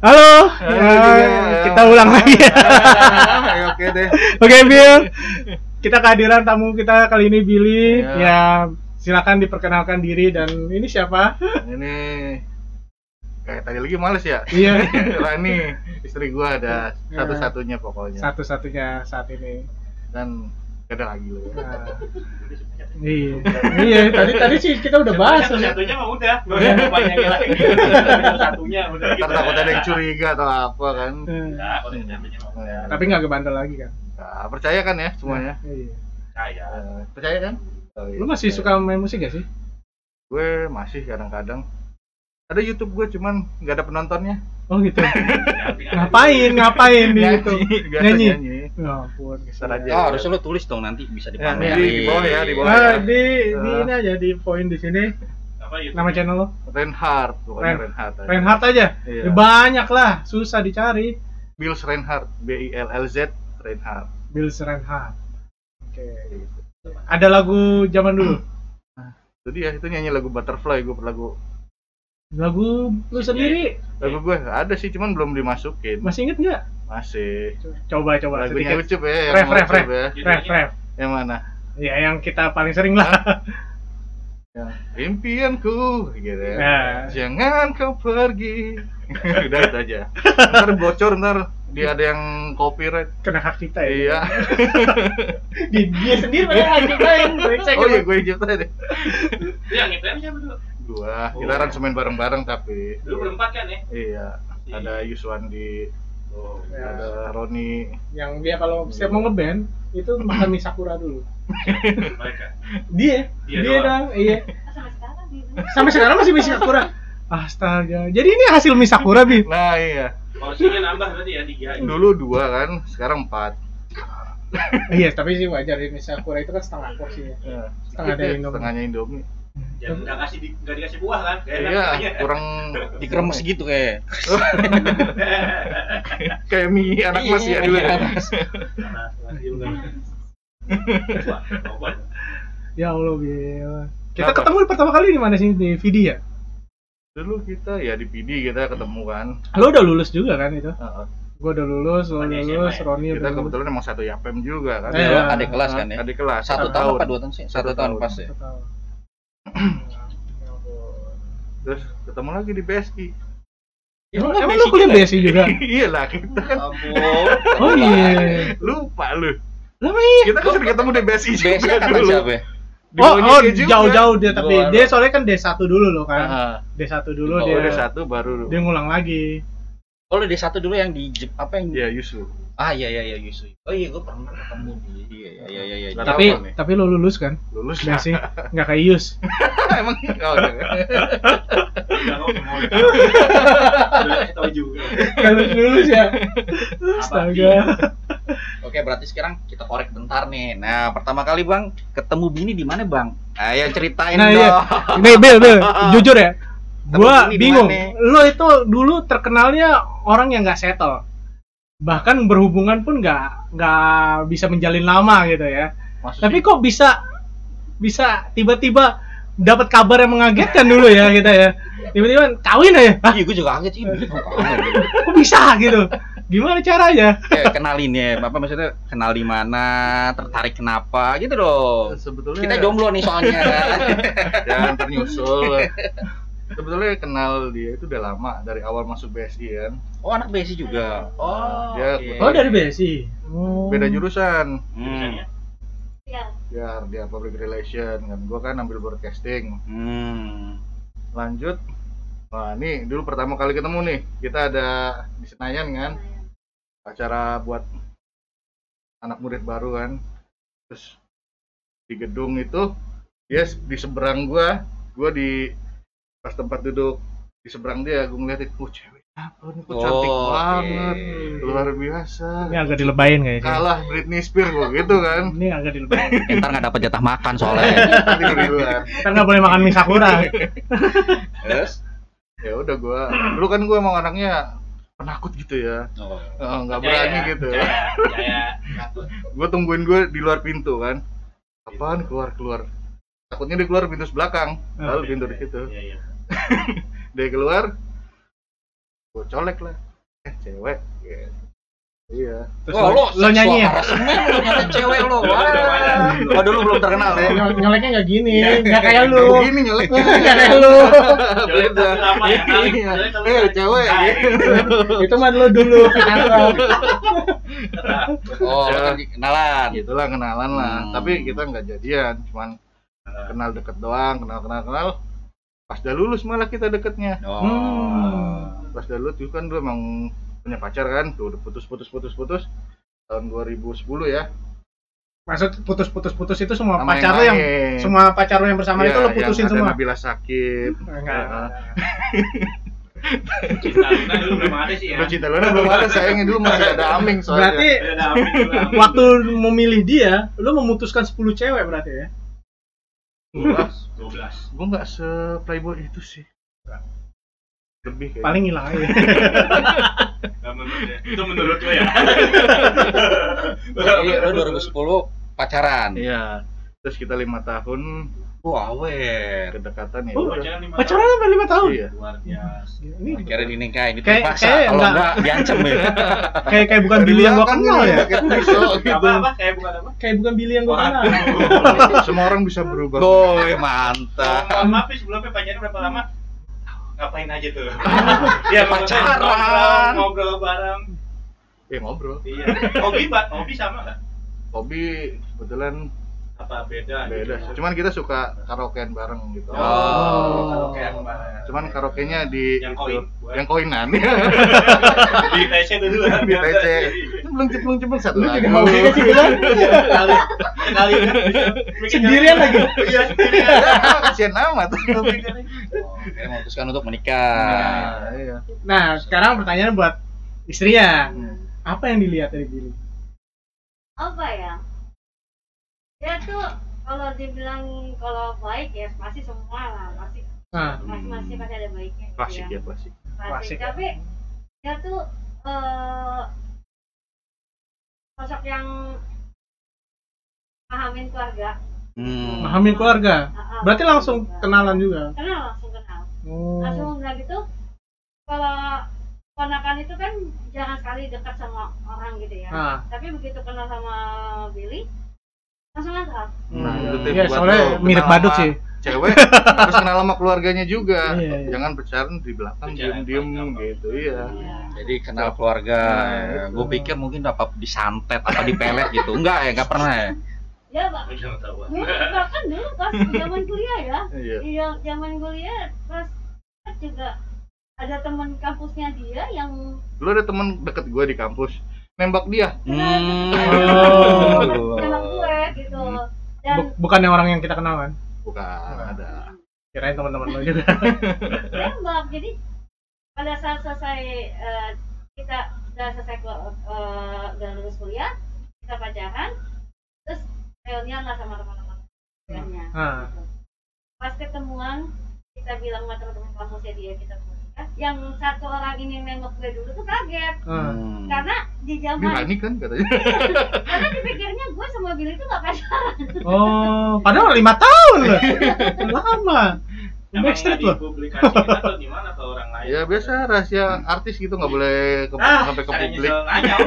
Halo. Halo Ya, juga. kita ulang lagi ya. Oke deh. Oke, Bill. Kita kehadiran tamu kita kali ini Billy. Ya. Ya, silakan diperkenalkan diri dan ini siapa? Ini kayak tadi lagi males ya. Iya. Rani, istri gua ada Ya. satu-satunya pokoknya. Satu-satunya saat ini. Dan gak ada lagi loh. Nah, iya. Iya, tadi tadi sih kita udah bahas. satunya mah udah nggak usah banyak lagi satunya udah gitu. Takut ada yang curiga atau apa kan. Nah, udah. Ya. Tapi nggak kebandel lagi kan? Nah, percaya kan ya semuanya? Iya. Eh, percaya kan? Oh, iya, Lu masih percaya. suka main musik gak sih? Gue masih kadang-kadang. Ada YouTube gue cuman nggak ada penontonnya. Oh gitu. ngapain? Ngapain di biasa Nyanyi. nyanyi. Ya ampun. Aja. Oh, harusnya lu tulis dong nanti bisa Ya, dipamerin. di, di bawah ya, di bawah Nah, ya. di, di Ah. ini aja di poin di sini Apa YouTube? nama channel lo Reinhardt, Ren- Reinhardt. aja. Reinhardt aja Iya. Ya, banyak lah susah dicari Bills Reinhardt, B I L L Z Reinhardt. Bills Reinhardt oke ada lagu zaman dulu Itu dia, itu nyanyi lagu Butterfly, gue lagu lagu lu sendiri lagu gue ada sih, cuman belum dimasukin. masih inget nggak Masih. coba coba Lagunya sedikit ucup ya, yang ref ref ref ya. ref ref Yang mana? ya yang kita paling sering lah Yang impianku, gitu ya. Nah. Jangan kau pergi. Udah itu aja. Ntar bocor ntar dia ada yang copyright. kena hak kita ya Iya. di, dia sendiri pada hak kita yang brengsek Oh iya, gue yang cipta deh. Itu yang itu siapa dulu? Gua, Oh. kita aransemen bareng-bareng tapi. Dulu berempat kan ya? Iya. Ada Yuswandi, Oh. Ya. ada Roni, yang dia kalau setiap mau ngeband itu makan mie sakura dulu Mereka. dia Dia dia, dong iya sampai sekarang gitu. sampai sekarang masih mie sakura astaga jadi ini hasil mie sakura bi Nah iya, Porsinya nambah berarti ya tiga. dulu dua kan, sekarang empat. iya tapi sih wajar ya mie sakura itu kan setengah porsinya Ya, Setengah dari Indomie. Setengahnya Indomie. Ya nggak kasih di, nggak dikasih buah kan? Iya, kurang Dikeremes gitu kayak. kayak mie anak mas ya dulu. ya. Lagi udah. Buah, buah. ya allah Bil kita ketemu pertama kali di mana sih di video ya Dulu kita ya di PD kita ketemu kan. lo udah lulus juga kan itu Heeh. gua udah lulus lo lulus SMA ya? Roni Kita udah lulus kebetulan emang satu yapem juga kan. Eh, adik kelas kan ya? Adik kelas. Satu tahun apa dua tahun sih? Satu tahun pas ya. Satu tahun. Ya. Terus ketemu lagi di BSI. Emang, emang lo kuliah BSI juga? iya lah kita kan. Oh iya. lupa lu. Lama iya. Kita kan sering ketemu di BSI juga kata dulu. siapa ya? Di Oh, oh jauh-jauh dia tapi Dua, dia soalnya kan D1 dulu loh kan. Heeh. D1 dulu Oh, dia udah satu baru dia ngulang lagi. Oh, lu di satu dulu yang di apa yang ya Yusuf. Ah iya iya iya Yusuf. Oh iya gua pernah ketemu di Iya iya iya iya. iya. Nggak Tapi apa tapi lo lulus kan? Lulus BSI nggak kayak Yus. Emang oh, enggak. Nggak mau mau. Udah kasih tahu juga. Kalau lulus ya. Astaga. Oke, berarti sekarang kita korek bentar nih. Nah, pertama kali Bang ketemu Bini di mana, Bang? Ayo ceritain Nah, dong. iya. Nih, Bil, Bil, jujur ya. Gua bingung. Lo itu dulu terkenalnya orang yang nggak settle. Bahkan berhubungan pun nggak nggak bisa menjalin lama gitu ya. Maksud Tapi kok bisa bisa tiba-tiba dapat kabar yang mengagetkan dulu ya kita ya. Tiba-tiba kawin aja. Hah, Iya, gue juga kaget sih. Kok bisa gitu? Gimana caranya? Kayak kenalin ya, apa maksudnya kenal di mana, tertarik kenapa gitu dong. sebetulnya Kita jomblo nih soalnya. jangan ternyusul. Sebetulnya kenal dia itu udah lama dari awal masuk BSI kan. Oh, anak Besi juga. Oh, Dia- oke. Oh, dari BSI. Oh. Beda jurusan. Hmm. Ya, Ya dia public relation kan. Gua kan ambil broadcasting. Hmm. Lanjut. Wah, nih dulu pertama kali ketemu nih. Kita ada di Senayan kan. Acara buat anak murid baru kan. Terus di gedung itu dia di seberang gua, gua di pas tempat duduk di seberang dia, gua ngeliatin, oh cewek apa nih, kok cantik Oh, banget, luar biasa. Ini agak dilebayin kayaknya. Kalah Britney Spears gua gitu kan. Ini agak dilebayin. Ya, ntar nggak dapat jatah makan soalnya. Kita nggak boleh makan mie sakura. Terus? Ya udah gua, dulu kan gua emang anaknya penakut gitu ya, Oh. Eh, nggak berani gitu. Jaya, jaya. Takut. gue tungguin gue di luar pintu kan apaan keluar keluar takutnya dia keluar pintu belakang Oh, lalu pintu di situ Iya, iya. dia keluar gue colek lah eh cewek gitu. iya Terus Wah, lo, lo nyanyi ya? cewek lo. Wah. Oh, dulu belum terkenal ya. Nyol- Nyoleknya nggak gini, Iya. nggak kayak lu. Gini nyoleknya Nggak kayak lu. beda ya. Iya. Eh cewek Itu mah lu dulu. Oh, lo kan kenalan. gitulah kenalan lah Hmm. tapi kita nggak jadian cuman kenal deket doang kenal kenal kenal pas udah lulus malah kita deketnya Oh. Hmm. pas udah lulus itu kan dulu emang punya pacar kan tuh udah putus putus putus putus tahun 2010 ya Maksud putus-putus-putus itu semua Sama pacar yang lu yang semua pacar lu yang bersama Iya, itu lu putusin yang ada semua. Nabila Sakib Enggak. Cinta Luna dulu belum ada sih ya. Udah cinta Luna belum ada sayangnya dulu masih ada Aming soalnya Berarti ada waktu memilih dia, lu memutuskan 10 cewek berarti ya? Gua, 12. gua nggak se playboy itu sih lebih kayak Paling hilang aja. Menurut ya. Itu menurut lo ya. Lo 2010 pacaran. iya terus kita lima tahun Wah, awet. kedekatan ya Oh. Pacaran lima Pacaran sampai 5 tahun. iya Luar biasa. Ini Kira dinikahin itu Kayak- dipaksa. kayak Kalau enggak. enggak diancam ya. kayak kayak bukan Billy yang gua kenal ya. gitu Apa apa kayak bukan apa? Kayak bukan Billy yang gua kenal. semua orang bisa berubah Boy, mantap. Maaf sebelumnya pacaran berapa lama? Ngapain aja tuh? Iya Pacaran. Ngobrol, bareng. ya ngobrol Iya. Hobi mbak, hobi sama nggak? hobi kebetulan Apa beda? beda gitu? cuman kita suka karaokean bareng gitu Oh, Oh. karaoke yang bareng. cuman karaoke-nya di Yang koin. yang koinan di TC dulu kan di TC belum ceplung ceplung satu Lu lagu juga mau gitu sih kan? Sekali, sekali kan. Sendirian lagi. Iya sendirian. kasihan amat Oh, memutuskan untuk menikah. Nah, iya. Nah, sekarang pertanyaan buat istrinya. Hmm. Apa yang dilihat dari Billy? apa ya dia tuh kalau dibilang kalau baik ya pasti semua lah pasti Nah, masih masih pasti ada baiknya gitu klasik ya. ya klasik Klasik. Klasik ya. tapi dia tuh eh sosok yang pahamin keluarga Hmm. memahami keluarga. Berarti pahamin langsung keluarga. kenalan juga. kenal langsung kenal Oh. langsung udah gitu kalau ponakan itu kan jangan sekali dekat sama orang gitu ya Ah. tapi begitu kenal sama Billy langsung akrab Nah, Hmm. itu Iya, buat soalnya lo, mirip badut sih. cewek harus kenal sama keluarganya juga Iya, iya. jangan pacaran di belakang diem diem gitu iya Iya. Jadi kenal keluarga. Nah, itu. Gue pikir mungkin apa disantet apa dipelet gitu. Enggak ya, enggak pernah ya. ya pak bahkan dulu pas zaman kuliah ya iya iya zaman kuliah pas juga ada teman kampusnya dia yang lu ada temen deket gue di kampus nembak dia Hmm. Oh. nembak gue gitu dan Bu- bukan yang orang yang kita kenal kan? bukan ada Kirain teman-teman lo juga. nembak jadi pada saat selesai eh, kita udah selesai ke- eh, udah lulus kuliah kita pacaran terus reunian lah sama teman-teman kuliahnya Ah. gitu. pas ketemuan kita bilang sama teman-teman kampusnya dia kita kuliah yang satu orang ini nembak gue dulu tuh kaget. Hmm. karena di zaman berani kan katanya karena dipikirnya gue sama Billy itu gak pacaran Oh, padahal lima tahun loh. Lama. Emang Backstreet loh. atau gimana ke orang lain? ya biasa rahasia artis gitu nggak boleh ke, Ah, sampai ke publik nanya.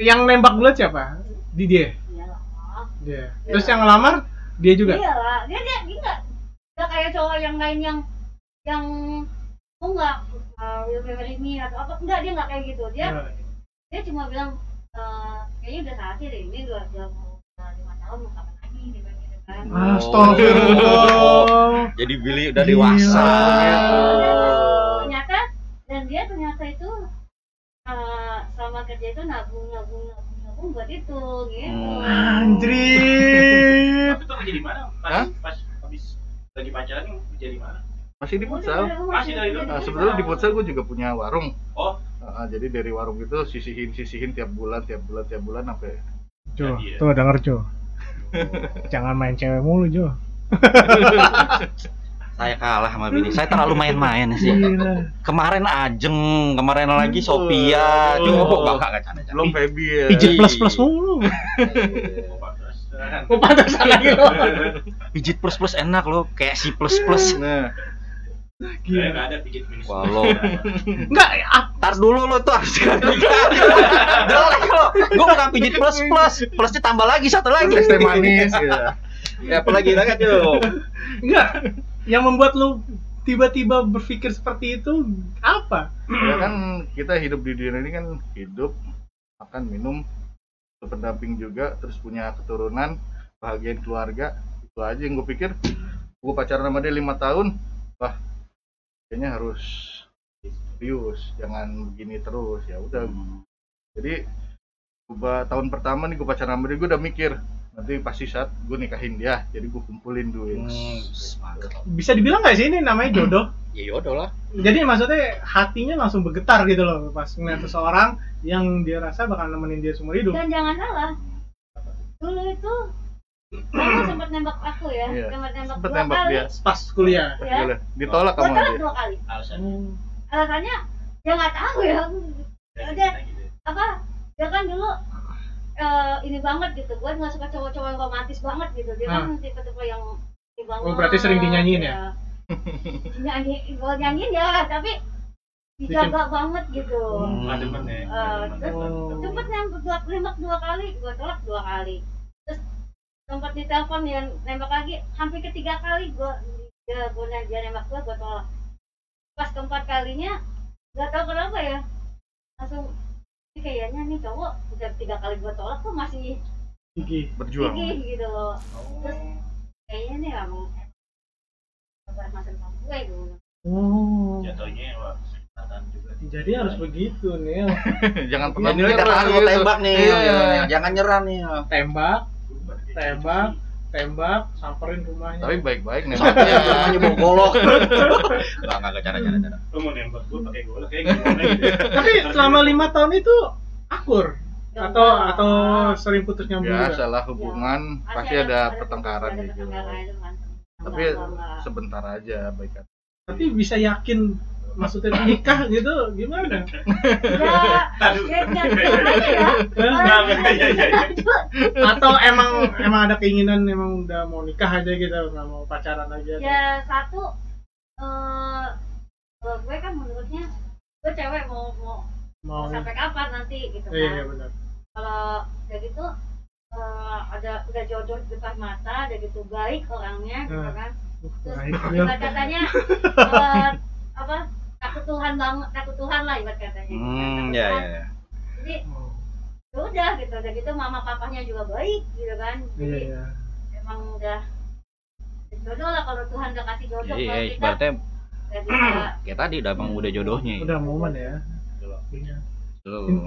Yang nembak dulu siapa? Di dia. Dia. Terus yang ngelamar dia juga. iyalah dia dia dia nggak kayak cowok yang lain yang yang oh nggak uh, will be marry me atau apa enggak dia nggak kayak gitu dia dia cuma bilang eh, kayaknya udah saatnya deh ini dua dua lima tahun mau kapan lagi dia bilang gitu kan Ah. Astagfirullah. Jadi Billy udah dewasa. ternyata dan dia ternyata itu eh, selama kerja itu nabung nabung nabung nabung buat itu gitu Hmm. Anjrit. Tapi itu kerja di mana? Pas, pas lagi pacaran nih kerja di mana? masih di Udah, futsal Masih dari dulu? Nah, sebetulnya di futsal gue juga punya warung Oh, Ah, jadi dari warung itu sisihin sisihin tiap bulan tiap bulan tiap bulan sampai Jo, Jadi ya. tuh denger Jo. Jangan main cewek mulu Jo. Saya kalah sama Billy. Saya terlalu main-main sih. Gila. Kemarin Ajeng, kemarin lagi Sophia. Oh. Coba enggak enggak canda belum Feby ya Pijit plus plus mulu. Pantesan. Oh pantasan lagi lo. Pijit plus plus enak loh, kayak si plus plus. nah Gila. nggak ada pijit minus. Walau. Enggak, ah, Tar dulu lo tuh harus kali-kali. Jelek lo. Gue bukan pijit plus plus. Plusnya tambah lagi satu lagi. es teh manis ya Ya apalagi lagi tuh. enggak. Yang membuat lu tiba-tiba berpikir seperti itu apa? ya kan kita hidup di dunia ini kan hidup makan minum pendamping juga terus punya keturunan bahagiain keluarga itu aja yang gue pikir. Gue pacaran sama dia lima tahun wah kayaknya harus serius jangan begini terus ya udah. Jadi gua tahun pertama nih gue pacaran sama dia gue udah mikir nanti pasti saat gue nikahin dia jadi gue kumpulin duit Hmm. Bisa dibilang nggak sih ini namanya jodoh? Ya yaudah lah. Jadi maksudnya hatinya langsung bergetar gitu loh pas ngeliat seseorang yang dia rasa bakal nemenin dia seumur hidup. dan jangan salah dulu itu kamu sempat nembak aku ya Iya. sempat nembak Sempet dua nembak kali dia Pas kuliah. ya ditolak tolak dia dua kali Alasan. alasannya ya nggak tahu ya Ada. apa dia kan dulu eh, ini banget gitu. Gue nggak suka cowok-cowok yang romantis banget gitu. Dia kan tipe-tipe yang ini banget. Oh, berarti sering dinyanyiin ya? nyanyi gue nyanyiin ya tapi dijaga banget gitu. Hmm. Demen ya. Eh, terus Oh. nembak dua nembak dua kali gue tolak dua kali. Terus sempat ditelepon yang nembak lagi hampir ketiga kali gue dia gue dia nembak gue gue tolak. Pas keempat kalinya nggak tahu kenapa ya langsung "Ini kayaknya nih cowok udah tiga kali gue tolak tuh masih Gigi. berjuang gigih gitu loh terus kayaknya nih emang kabar masa depan gue gitu Oh. Jatuhnya wah kesempatan juga. Jadi harus begitu nih. jangan pernah mau gitu. tembak nih. Iya. Jangan nyerah nih. Tembak, tembak, tembak, samperin rumahnya. tapi baik-baik nih yang rumahnya bawa golok. Enggak enggak cara cara cara. Lu mau nembak gua pakai golok kayak gimana gitu. Tapi selama lima tahun itu akur Ya atau atau sering putus nyambung juga. biasa lah hubungan Ya, pasti ada pertengkaran ada gitu pertengkaran itu kan. tapi sebentar aja baik Tapi bisa yakin maksudnya nikah gitu gimana? ya ya ya gimana ya iya, iya, iya. Atau emang emang ada keinginan emang udah mau nikah aja gitu, nggak mau pacaran aja. ya satu eh kalau gue kan menurutnya gue cewek mau mau, mau sampai kapan nanti gitu Iya, iya kan benar. kalau udah gitu eh, ada udah jodoh di depan mata udah gitu baik orangnya gitu Hmm. kan Uh, terus baik, ibarat katanya eh, apa takut Tuhan banget takut Tuhan lah ibarat katanya. Hmm, Takut ya Tuhan. ya ya. jadi Oh, ya udah gitu udah gitu mama papanya juga baik gitu kan Iya, jadi iya. emang udah jodoh lah kalau Tuhan udah kasih jodoh Iya, kalau iya, kita ibaratnya bisa kayak tadi udah emang udah jodohnya. Udah momen ya.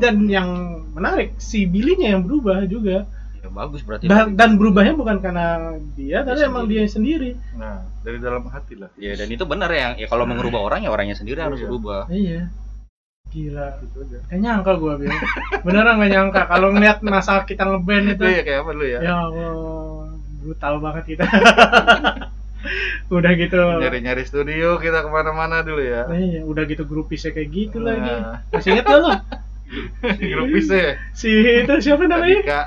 Dan yang menarik si Billy-nya yang berubah juga. Ya, bagus berarti. Dan, dan berubahnya bukan karena dia, tapi Dia emang sendiri. dia sendiri. nah dari dalam hati lah Ya dan itu benar ya. Ya kalau mau ngerubah orang ya orangnya sendiri harus Iya. berubah. Iya. Gila. gitu aja Gak nyangka gua Bil. Beneran gak nyangka kalau ngeliat masa kita ngeband itu. ya kayak apa dulu ya Ya Allah, brutal banget kita. udah gitu. nyari-nyari studio kita ke mana-mana dulu ya Iya, udah gitu grupisnya kayak gitu lagi. Nah. Masih inget gak lo? grupis ya Si itu siapa namanya? Adika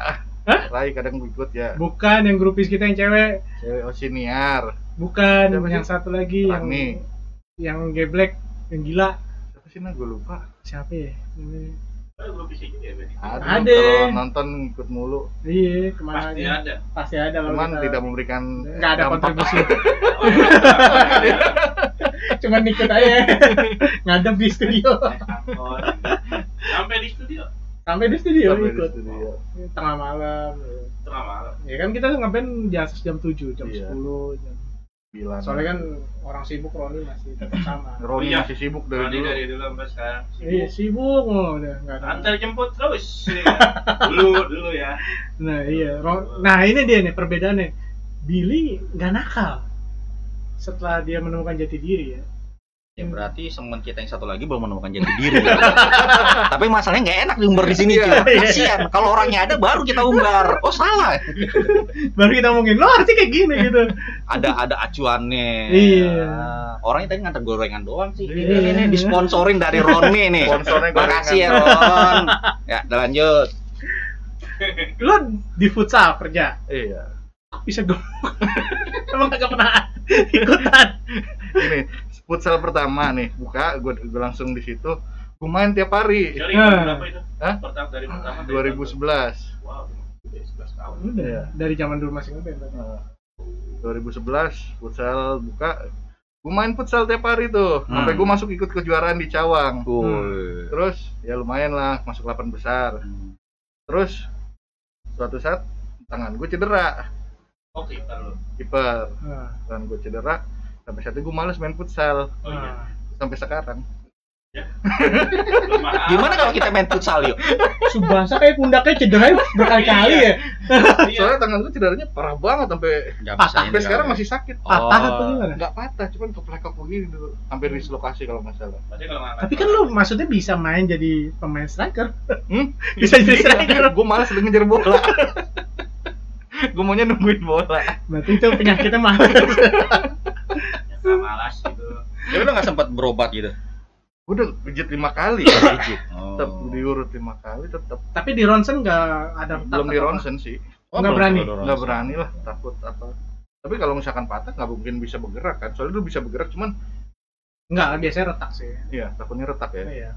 Hah? Rai kadang ikut ya Bukan yang grupis kita yang cewek. cewek Osiniar Bukan Siapa yang sih? satu lagi yang Rani yang geblek, yang gila. siapa sih nah gue lupa Siapa ya? Juga ya. Aduh, Ada. kalau nonton ikut mulu Iya, ke mana Pasti aja. ada. Pasti ada kalau cuman kita- tidak memberikan nggak ada dampak. kontribusi. Cuman ikut aja. Ngadep di studio. Sampai di studio Sampai di studio Sampai di ikut. studio. Tengah malam. tengah malam. Ya kan kita ngeband di atas jam 7, jam Iya. 10. Jam... Bilang. Soalnya kan orang sibuk Roni masih tetap sama. Roni Iya. masih sibuk dari Dari dulu dari dulu sampai sekarang. Iya, sibuk mulu udah nggak ada. Antar jemput terus. ya. Dulu dulu ya. Nah, iya. Ro- Nah, ini dia nih perbedaannya. Billy nggak nakal. Setelah dia menemukan jati diri ya. Ya berarti teman kita yang satu lagi belum menemukan jati diri. gitu. Tapi masalahnya nggak enak diumbar di sini. Iya, cuy. iya. Kasihan. Kalau orangnya ada baru kita umbar. Oh salah. Baru kita ngomongin, lo arti kayak gini gitu. Ada ada acuannya. Iya. Ah, Orangnya tadi ngantar gorengan doang sih. Iya. Ini, ini disponsorin dari Roni nih. Sponsornya gorengan. Makasih ya Ron. Ya, udah lanjut. Lo di futsal kerja, iya bisa gue emang kagak pernah ikutan Gini, futsal pertama nih, buka, gue gue langsung di situ. Gue main tiap hari. Dari Nah. berapa itu? Hah? Pertama dari pertama. dari 2011. Wow, udah 11 tahun. udah Iya. dari zaman dulu masih ngeband berarti. Nah, 2011 futsal buka. Gue main futsal tiap hari tuh. Sampai Hmm. gue masuk ikut kejuaraan di Cawang. Woi. Terus ya lumayan lah masuk 8 besar. Terus suatu saat tangan gue cedera, Oke, ntar lu. kiper. Nah, Tangan gue cedera. Sampai saat itu gue males main futsal Oh iya. sampai sekarang. Lemah Gimana kalau kita main futsal yuk? Subasa kayak pundaknya cedera berkali-kali ya Iya. Soalnya tangan gue cederanya parah banget sampai Patah. sampai sekarang masih sakit. patah Oh. atau gimana Nggak patah, cuman keplekok begini dulu. Hampir dislokasi kalau nggak salah. Tapi kan lu maksudnya bisa main jadi pemain striker Hmm? bisa jadi striker gue malas ngejar bola. gue maunya nungguin bola. berarti itu penyakitnya mah nggak malas gitu. Ya udah nggak sempat berobat gitu. Gue udah pijit lima kali. Pijit. Tetap Oh. diurut lima kali tetap. tapi di ronsen nggak ada Belum di ronsen sih. Oh, Nggak belum berani? Nggak berani lah, takut apa. Tapi kalau misalkan patah nggak mungkin bisa bergerak kan. Soalnya dulu bisa bergerak cuman nggak biasanya retak sih iya takutnya retak ya. iya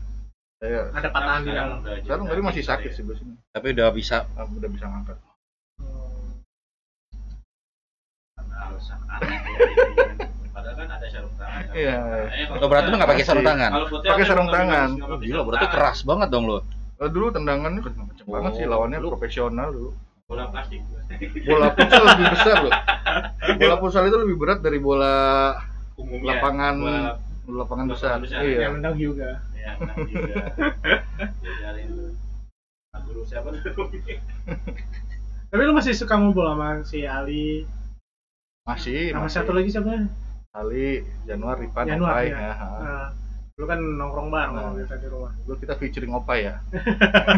Saya ada patahan di dalam sekarang tadi masih sakit ya. sih gue sini. Tapi udah bisa. Ah, udah bisa ngangkat. Karena alasan aneh. Padahal kan ada sarung tangan. Iya. Kalau berarti lu nggak pakai sarung tangan? Pakai sarung tangan. Oh, gila, berarti keras banget dong lu. Eh, dulu tendangannya kenceng banget sih Oh, lawannya lu- profesional dulu. Bola plastik. Bola futsal lebih besar loh. Bola futsal itu lebih berat dari bola Umumnya. lapangan bola- lapangan lapangan besar. besar, Iya. yang menang juga Ya, menang juga. Diajarin dulu. Nah, Guru siapa dulu? tapi lu masih suka ngobrol sama si Ali Masih. sama masih. satu lagi siapa Ali, Januar, Ripan, Januar, Opai. ya. Ya. nah, lu kan nongkrong bareng Nah. kalau biasa di rumah Dulu kita featuring Opai ya.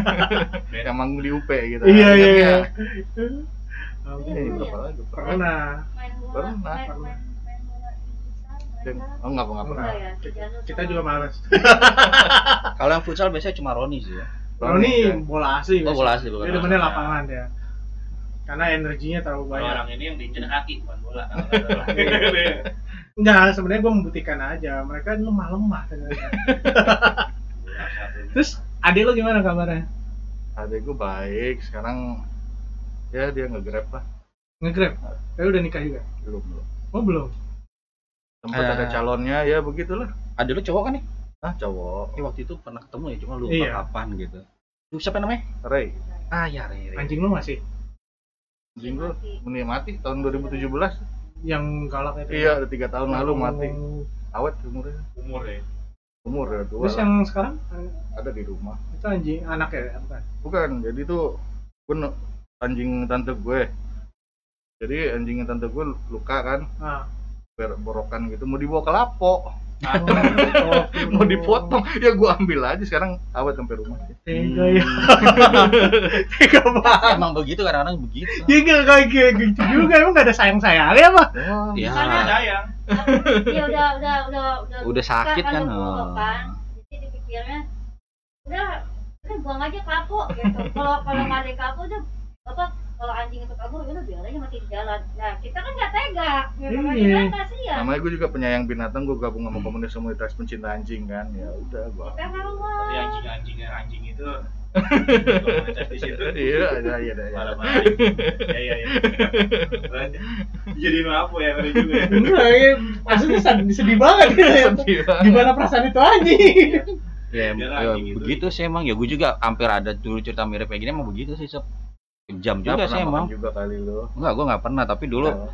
yang manggung di UP gitu. iya iya iya Iya, Iya. pernah Pernah, pernah. main, main bola di futsal, Dan, mereka. oh enggak, enggak pernah. Enggak ya, si Janu kita juga males Kalau yang futsal biasanya cuma Roni sih ya. Roni ya. bola asli Oh, bola asli, bukan dia demennya lapangan ya karena energinya terlalu banyak orang ini yang diinjek kaki bukan bola. enggak sebenarnya gue membuktikan aja mereka lemah lemah ternyata Bola satu. terus adik lu gimana kabarnya Adek gue baik, sekarang ya dia nge-grab lah. ngegrab tapi udah nikah juga Belum, belum. oh belum Sempat Eh. ada calonnya, ya begitulah. Ada lu cowok kan nih? Ah, cowok. Eh, waktu itu pernah ketemu ya, cuma lupa Iya. kapan gitu. Lu siapa namanya? Ray, Ah, ya, Rere. anjing lu masih anjing gue mati tahun 2017. Yang galak itu Iya, udah tiga tahun lalu mati. Awet umurnya. Umur ya. Umur ya tua. terus lah. yang sekarang Ada di rumah. itu anjing anak ya bukan Bukan, jadi tuh gue ne- anjing tante gue. Jadi anjingnya tante gue luka kan, ah ber- borokan gitu, mau dibawa ke lapo, mau dipotong, ya gue ambil aja sekarang awet sampai rumah. tega ya tega banget Emang begitu kadang-kadang begitu. ya gak kayak gitu juga emang gak ada sayang sayangnya apa Ya. Sayang. Iya udah udah udah udah Udah sakit kan, udah buruk oh. kan. Jadi dipikirnya udah udah buang aja kapok gitu. Kalau kalau nggak ada kapok udah apa kalau anjing itu kabur udah biar aja mati di jalan. Nah kita kan nggak tega. Gitu kan Iya. kasihan. namanya gue juga penyayang binatang, gue gabung sama komunitas-komunitas pencinta anjing kan, ya udah gue. Kita mau Tapi anjing-anjingnya anjing itu komunitas di situ. Iya, ada, iya, ada, iya. Marah-marah. Ya ya ya. Jadi apa ya ngeri juga ya. enggak ya maksudnya sedih banget gitu ya gimana perasaan itu anjing Ya, ya, gitu. begitu sih emang. Ya gue juga hampir ada dulu cerita mirip kayak gini emang begitu sih, Sob. Nggak juga pernah sih makan emang. juga kali lo. Enggak, gue nggak pernah. Tapi dulu, Oh.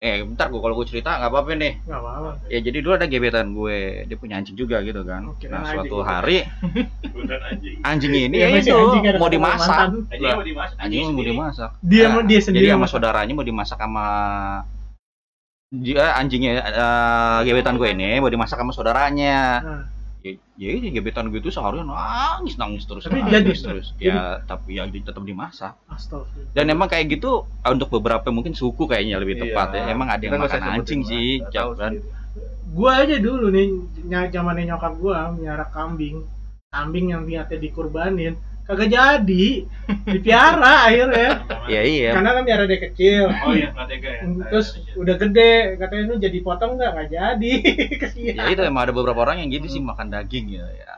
eh bentar gue kalau gue cerita nggak apa-apa nih. nggak apa-apa Ya jadi dulu ada gebetan gue, dia punya anjing juga gitu kan. Oke, Nah anjing. suatu hari Beneran anjing. anjing ini Ya, ya itu anjing mau dimasak. Anjing mau dimasak. Anjing mau dimasak. Dia Nah, mau- dia sendiri Jadi sama saudaranya mau dimasak sama dia anjingnya eh, gebetan gue ini mau dimasak sama saudaranya. Nah, Ya, jadi gebetan gue itu seharian nangis nangis terus Tapi nangis jadi? terus. Ya tapi ya tetap dimasak. astagfirullah Dan emang kayak gitu untuk beberapa mungkin suku kayaknya lebih Iya. tepat ya. Emang ada yang makan anjing sih, sendiri. gua aja dulu nih zamannya nyokap gua miara kambing kambing yang niatnya dikurbanin kagak jadi. Dipiara akhirnya. Ya iya. Karena kan biara dia kecil. Oh iya, nggak tega ya. terus udah gede. Katanya lu jadi potong nggak? Nggak jadi. Kesian. Ya itu emang ada beberapa orang yang gitu sih makan daging ya, ya.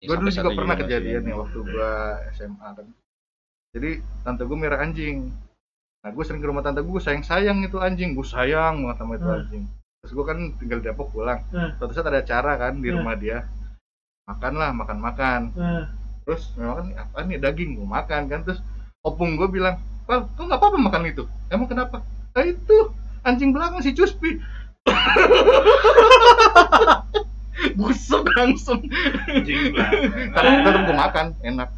Ya, gue dulu juga pernah kejadian nih waktu gue SMA kan jadi tante gue merah anjing. Nah gue sering ke rumah tante gue sayang sayang itu anjing. Gue sayang banget sama itu Hmm. anjing. Terus gue kan tinggal di Depok pulang. Hmm. suatu saat ada acara kan di Hmm. rumah dia. Makan lah makan makan terus memang kan apa nih daging gue makan kan. Terus opung gue bilang Wah, kok nggak apa-apa makan itu? Emang kenapa? Nah itu anjing belakang si Cuspi. Busuk langsung. Anjing tapi tetap gue makan enak.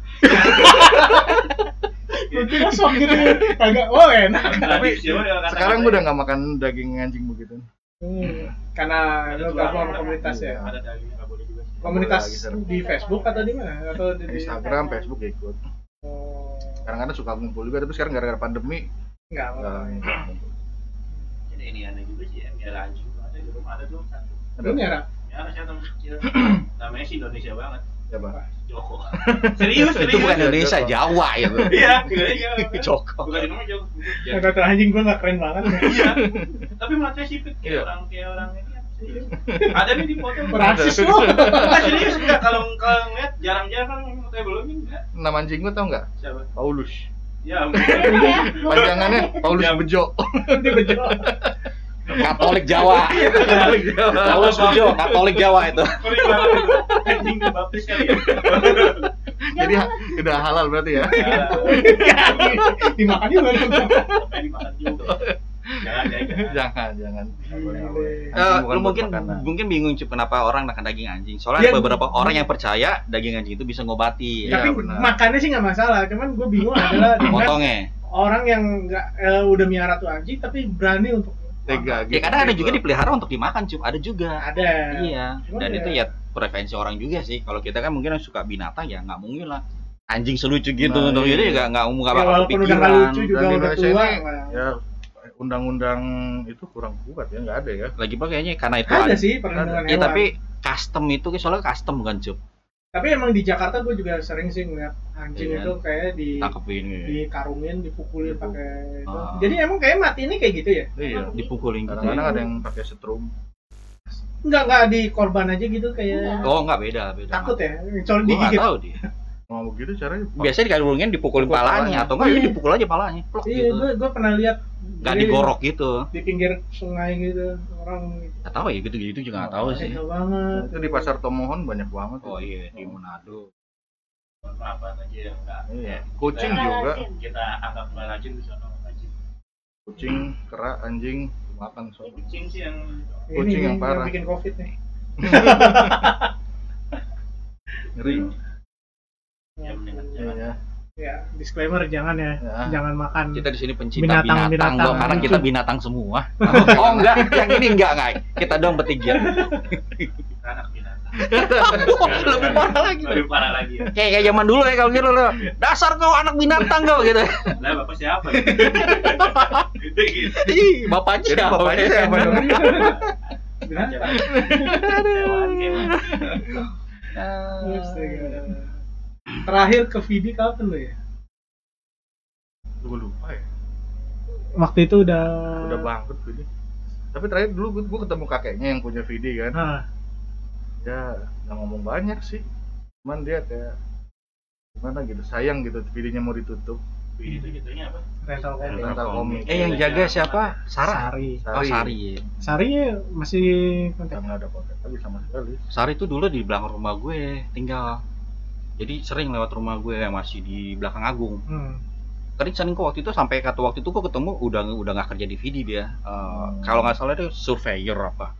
Kira sok gitu. Kagak oh enak. Tapi Siapa ya kata-kata sekarang gue ya? udah nggak makan daging anjing begitu. Hmm, karena lu gabung sama orang- komunitas ya? Ada dagingnya nggak boleh. Komunitas di Facebook atau di mana atau di, di- Instagram Facebook ya ikut oh, kadang-kadang suka ngumpul juga tapi sekarang gara-gara pandemi nggak Jadi ini aneh juga sih ya, anjing tuh ada di rumah ada tuh satu. lu nyara Miara saya teman kecil. Namanya sih Indonesia banget. Siapa? Joko. serius, serius. itu bukan Indonesia Jawa ya bro. Iya, Indonesia. Joko Bukan di rumah Joko. Ya, kata anjing gua nggak keren banget ya. Iya. Tapi matanya sipit kayak Iya. orang kayak orang ini ya. Ada nih di foto. rasis lu Enggak serius enggak kalau kalau ngeliat jarang-jarang kan fotonya belum ini enggak. nama anjing gue tau nggak Siapa? Paulus Ya, ya panjangannya Paulus Ya. Bejo di bejo Katolik Jawa Paulus Bejo Katolik Jawa itu. Anjing kali ya. jadi udah halal berarti ya Ya, dimakan juga dimakan juga. Jangan, jangan. jangan Nggak nggak. Eh, lu buat mungkin makanan. mungkin bingung Cip, kenapa orang makan daging anjing. Soalnya Ya, ada beberapa orang yang percaya daging anjing itu bisa ngobati. Iya, tapi benar. makannya sih nggak masalah cuman gue bingung adalah Potongnya. orang yang nggak eh, udah miara tuh anjing tapi berani untuk tega Ya gitu, kadang ada juga dipelihara untuk dimakan, Cup. Ada juga. ada Iya. Cuman Dan ya- itu ya preferensi orang juga sih. Kalau kita kan mungkin yang suka binatang ya nggak mungkin lah. Anjing selucu gitu Nah, untuk iya. itu juga nggak nggak Ya, bakal walaupun udah nggak kepikiran. lucu juga dan di udah Indonesia tua ini ya undang-undang itu kurang kuat ya nggak ada ya Lagi pula kayaknya karena itu ada ada. sih perlindungan Ya tapi custom itu soalnya custom bukan Cup. tapi emang di Jakarta gue juga sering sih ngeliat anjing Iya. itu kayak di Tangkepin gitu. dikarungin dipukulin Dipukul. pakai itu. Ah. jadi emang kayak mati ini kayak gitu ya iya Dipukulin gitu. kadang-kadang ada yang pakai setrum Enggak, enggak di korban aja gitu kayak Oh, enggak beda, beda. takut ya. Soalnya digigit. tahu dia. mau begitu caranya Biasanya dikalungin dipukulin Pukul palanya palanya. atau enggak ya Iya. dipukul aja palanya. Plok Iya, gitu. gue gue pernah lihat Enggak Jadi digorok gitu. di pinggir sungai gitu orang Enggak tahu ya gitu-gitu juga enggak tahu sih. banget. itu di pasar Tomohon banyak banget Oh iya di Manado. Apa aja yang enggak. iya kucing Nggak juga. Kita anggap nggak rajin bisa nggak rajin. kucing kera anjing makan soalnya Kucing sih yang Kucing yang parah. bikin covid nih. ngeri Iya, jangan. ya. Ya, disclaimer jangan ya, Ya. jangan makan. Kita di sini pencinta Binatang- binatang, binatang karena kita binatang semua. oh enggak, yang ini enggak enggak. Kita doang bertiga. Kita anak binatang. Lebih parah lagi. Lebih parah lagi ya. Kayak kayak zaman dulu ya kalau gitu lo. Dasar kau anak binatang kau gitu. Lah bapak siapa? Gitu gitu. Ih, bapaknya Jadi siapa? bapaknya siapa dong? Binatang. Hewan kewan. Astaga. Terakhir ke Vidi kapan lo ya? gue lupa ya Waktu itu udah udah bangkrut Vidi tapi terakhir dulu gue, ketemu kakeknya yang punya Vidi kan Hah, ya nggak ngomong banyak sih cuman dia kayak gimana gitu sayang gitu Vidinya mau ditutup Gitu gitunya apa? rental komik. rental komik Eh yang jaga siapa? Sarah. Sari. Oh Sari. ya. Sari masih kontak. nggak ada kontak tapi sama sekali Sari tuh dulu di belakang rumah gue tinggal. Jadi sering lewat rumah gue yang masih di belakang Agung. Hmm. Tadi sering kok waktu itu sampai kata waktu itu kok ketemu udah udah nggak kerja di VD dia. Eh, Kalau nggak salah itu surveyor apa.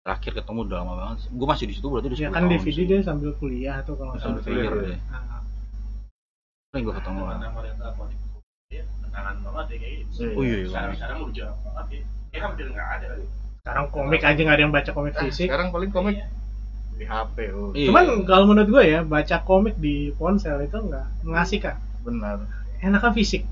Terakhir ketemu udah lama banget. Gue masih di situ berarti udah Ya 10 kan tahun di Vidi dia sambil kuliah tuh kalau nggak salah. surveyor Surveyor, dia. Ah. Sering gue ketemu. Ya, kenangan banget ya kayak gitu. Iya. Oh iya. iya. Sekarang sekarang udah jarang banget ya. Ya hampir nggak ada. Sekarang komik aja nggak ada yang baca komik Ah, fisik. sekarang paling komik Iya. Di HP oh Iya. Cuman kalau menurut gue ya baca komik di ponsel itu nggak mengasihkan. benar Enakan fisik.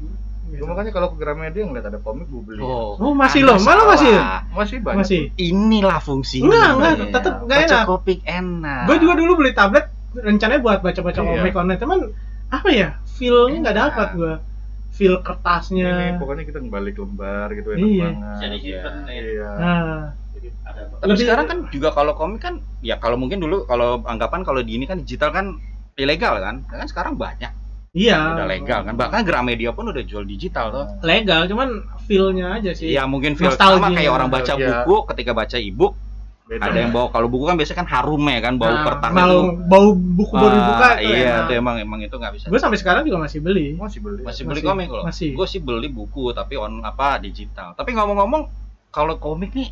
gue makanya kalau ke Gramedia ngeliat ada komik gue beli Oh, Oh, masih loh, malah masih. masih banyak Masih. Inilah fungsinya. Enggak, enggak, tetep enggak Baca enak. komik enak. Gue juga dulu beli tablet rencananya buat baca-baca Iya. komik online, cuman apa ya feelnya nggak dapat gua feel kertasnya Ini pokoknya kita balik lembar gitu enak Iya. banget. Disimpan ya. Iya. nah Jadi ada Tapi Lebih- sekarang kan juga kalau komik kan ya kalau mungkin dulu kalau anggapan kalau di ini kan digital kan ilegal kan. Kan sekarang banyak iya udah legal kan. Bahkan Gramedia pun udah jual digital tuh. legal cuman feelnya aja sih Ya mungkin feel Nostalgia. sama kayak orang baca buku ketika baca e-book Beda. ada yang bawa kalau buku kan biasanya kan harum ya kan bau Nah, kertas mau itu. bau buku baru dibuka Ah, itu iya, enak. itu emang emang itu nggak bisa. gue sampai sekarang juga masih beli masih beli. masih beli Masih, komik loh. masih. Gue sih beli buku tapi on apa digital. Tapi ngomong-ngomong kalau komik nih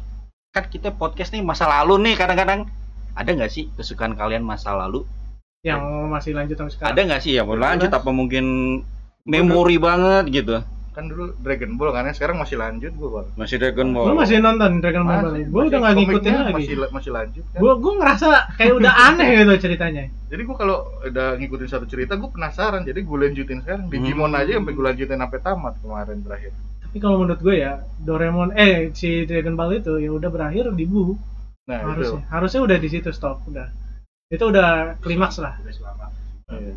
kan kita podcast nih masa lalu nih kadang-kadang ada nggak sih kesukaan kalian masa lalu? yang masih lanjut sampai sekarang Ada nggak sih ya berlanjut Ada. apa mungkin memori banget gitu? Kan dulu Dragon Ball kan ya, sekarang masih lanjut gua, Bang. Masih Dragon gue Ball. masih nonton Dragon Ball Masih, gue masih udah nggak ngikutin lagi Masih masih lanjut kan. gue gue ngerasa kayak udah aneh gitu ceritanya Jadi gua kalau udah ngikutin satu cerita gua penasaran. Jadi gua lanjutin sekarang. Digimon Hmm. aja sampai gua lanjutin sampai tamat kemarin terakhir. tapi kalau menurut gue ya Doraemon eh si Dragon Ball itu ya udah berakhir di Bu Nah, harusnya itu. harusnya udah di situ stop udah itu udah klimaks lah Udah Iya.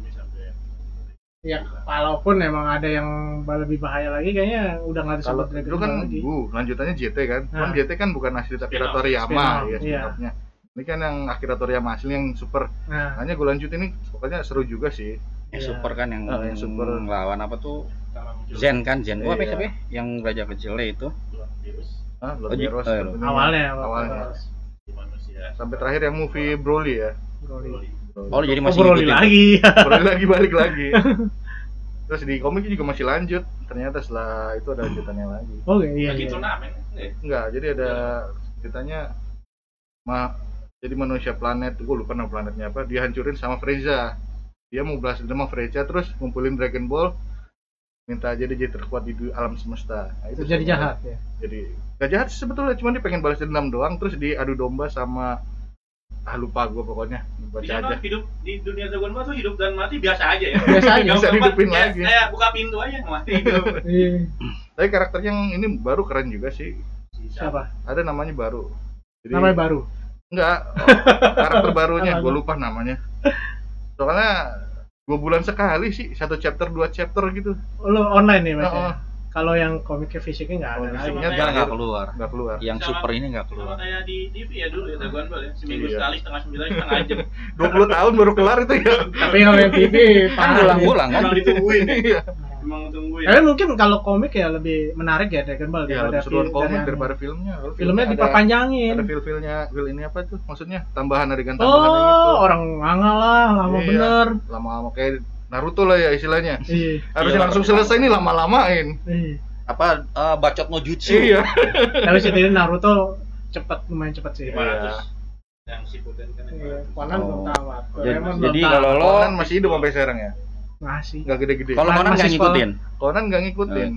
Ya walaupun emang ada yang lebih bahaya lagi kayaknya udah nggak Kalau disebut Dragon dulu kan Ball lagi Bu, lanjutannya JT kan. Cuman Nah. JT kan bukan asli Akira. Toriyama ya iya. spin-off-nya. Ini kan yang Akira Toriyama asli yang super. nah Hanya gue lanjutin ini pokoknya seru juga sih. Yang super kan yang, Ah, yang super. lawan apa tuh? Zen kan, Zen. Oh, apa Iya. siapa ya? Yang raja kecilnya itu. Oh, Lord Heroes. eh, tentunya. awalnya Awalnya. di manusia Sampai terakhir yang movie Broly ya. Broly. Oh, jadi Oh, masih ngikutin. lagi lagi balik lagi. Terus di komik juga masih lanjut. Ternyata setelah itu ada lanjutannya lagi. oke iya, lagi iya. turnamen eh, Enggak, jadi ada ceritanya ma jadi manusia planet, gue lupa nama planetnya apa, dihancurin sama Frieza. Dia mau balas dendam sama Frieza terus ngumpulin Dragon Ball minta jadi jadi terkuat di alam semesta. Nah, Terus jadi jahat ya Jadi gak jahat sih sebetulnya, cuma dia pengen balas dendam doang terus diadu domba sama ah lupa gue pokoknya baca Jadi aja. hidup di dunia Dragon Ball tuh hidup dan mati biasa aja ya. Biasa aja. Nggak Bisa dihidupin kayak- lagi. Kayak buka pintu aja mati hidup. Iya. Tapi karakter yang ini baru keren juga sih. siapa Ada namanya baru. Jadi, namanya baru Enggak, oh, karakter barunya gue lupa namanya. Soalnya dua bulan sekali sih, satu chapter dua chapter gitu. lo online nih mas Oh, oh. Kalau yang komiknya fisiknya nggak ada Oh, lagi fisiknya Sama Enggak kayak- nggak keluar. Nggak keluar. Yang Sama- super ini nggak Sama keluar. kayak di TV ya dulu ya Dragon Ball ya. Seminggu Iya. sekali setengah sembilan setengah jam. 20 tahun baru kelar itu ya. tapi kalau yang TV Kan ulang-ulang kan. Emang ditungguin. Iya. Emang tungguin. Tapi mungkin kalau komik ya lebih menarik ya Dragon Ball Ya, daripada film- komik dari daripada filmnya. Kalau filmnya ada- diperpanjangin Ada feel-feelnya, feel ini apa tuh? Maksudnya tambahan adegan tambahan gitu. oh orang nganga lah lama Iya. bener Lama-lama kayak Naruto lah ya istilahnya. iya Harusnya Iya, langsung selesai nih lama-lamain. iya Apa eh, bacot no jutsu? Iya. tapi setidaknya Naruto cepet lumayan cepet sih 500 yang Shippuden kan Iya, 500. Conan belum Oh. tamat Jadi, jadi kalau lo Conan masih hidup sampai sekarang ya. masih Nggak gede-gede. kalau Conan Masih nggak sekolah. ngikutin. Conan nggak ngikutin.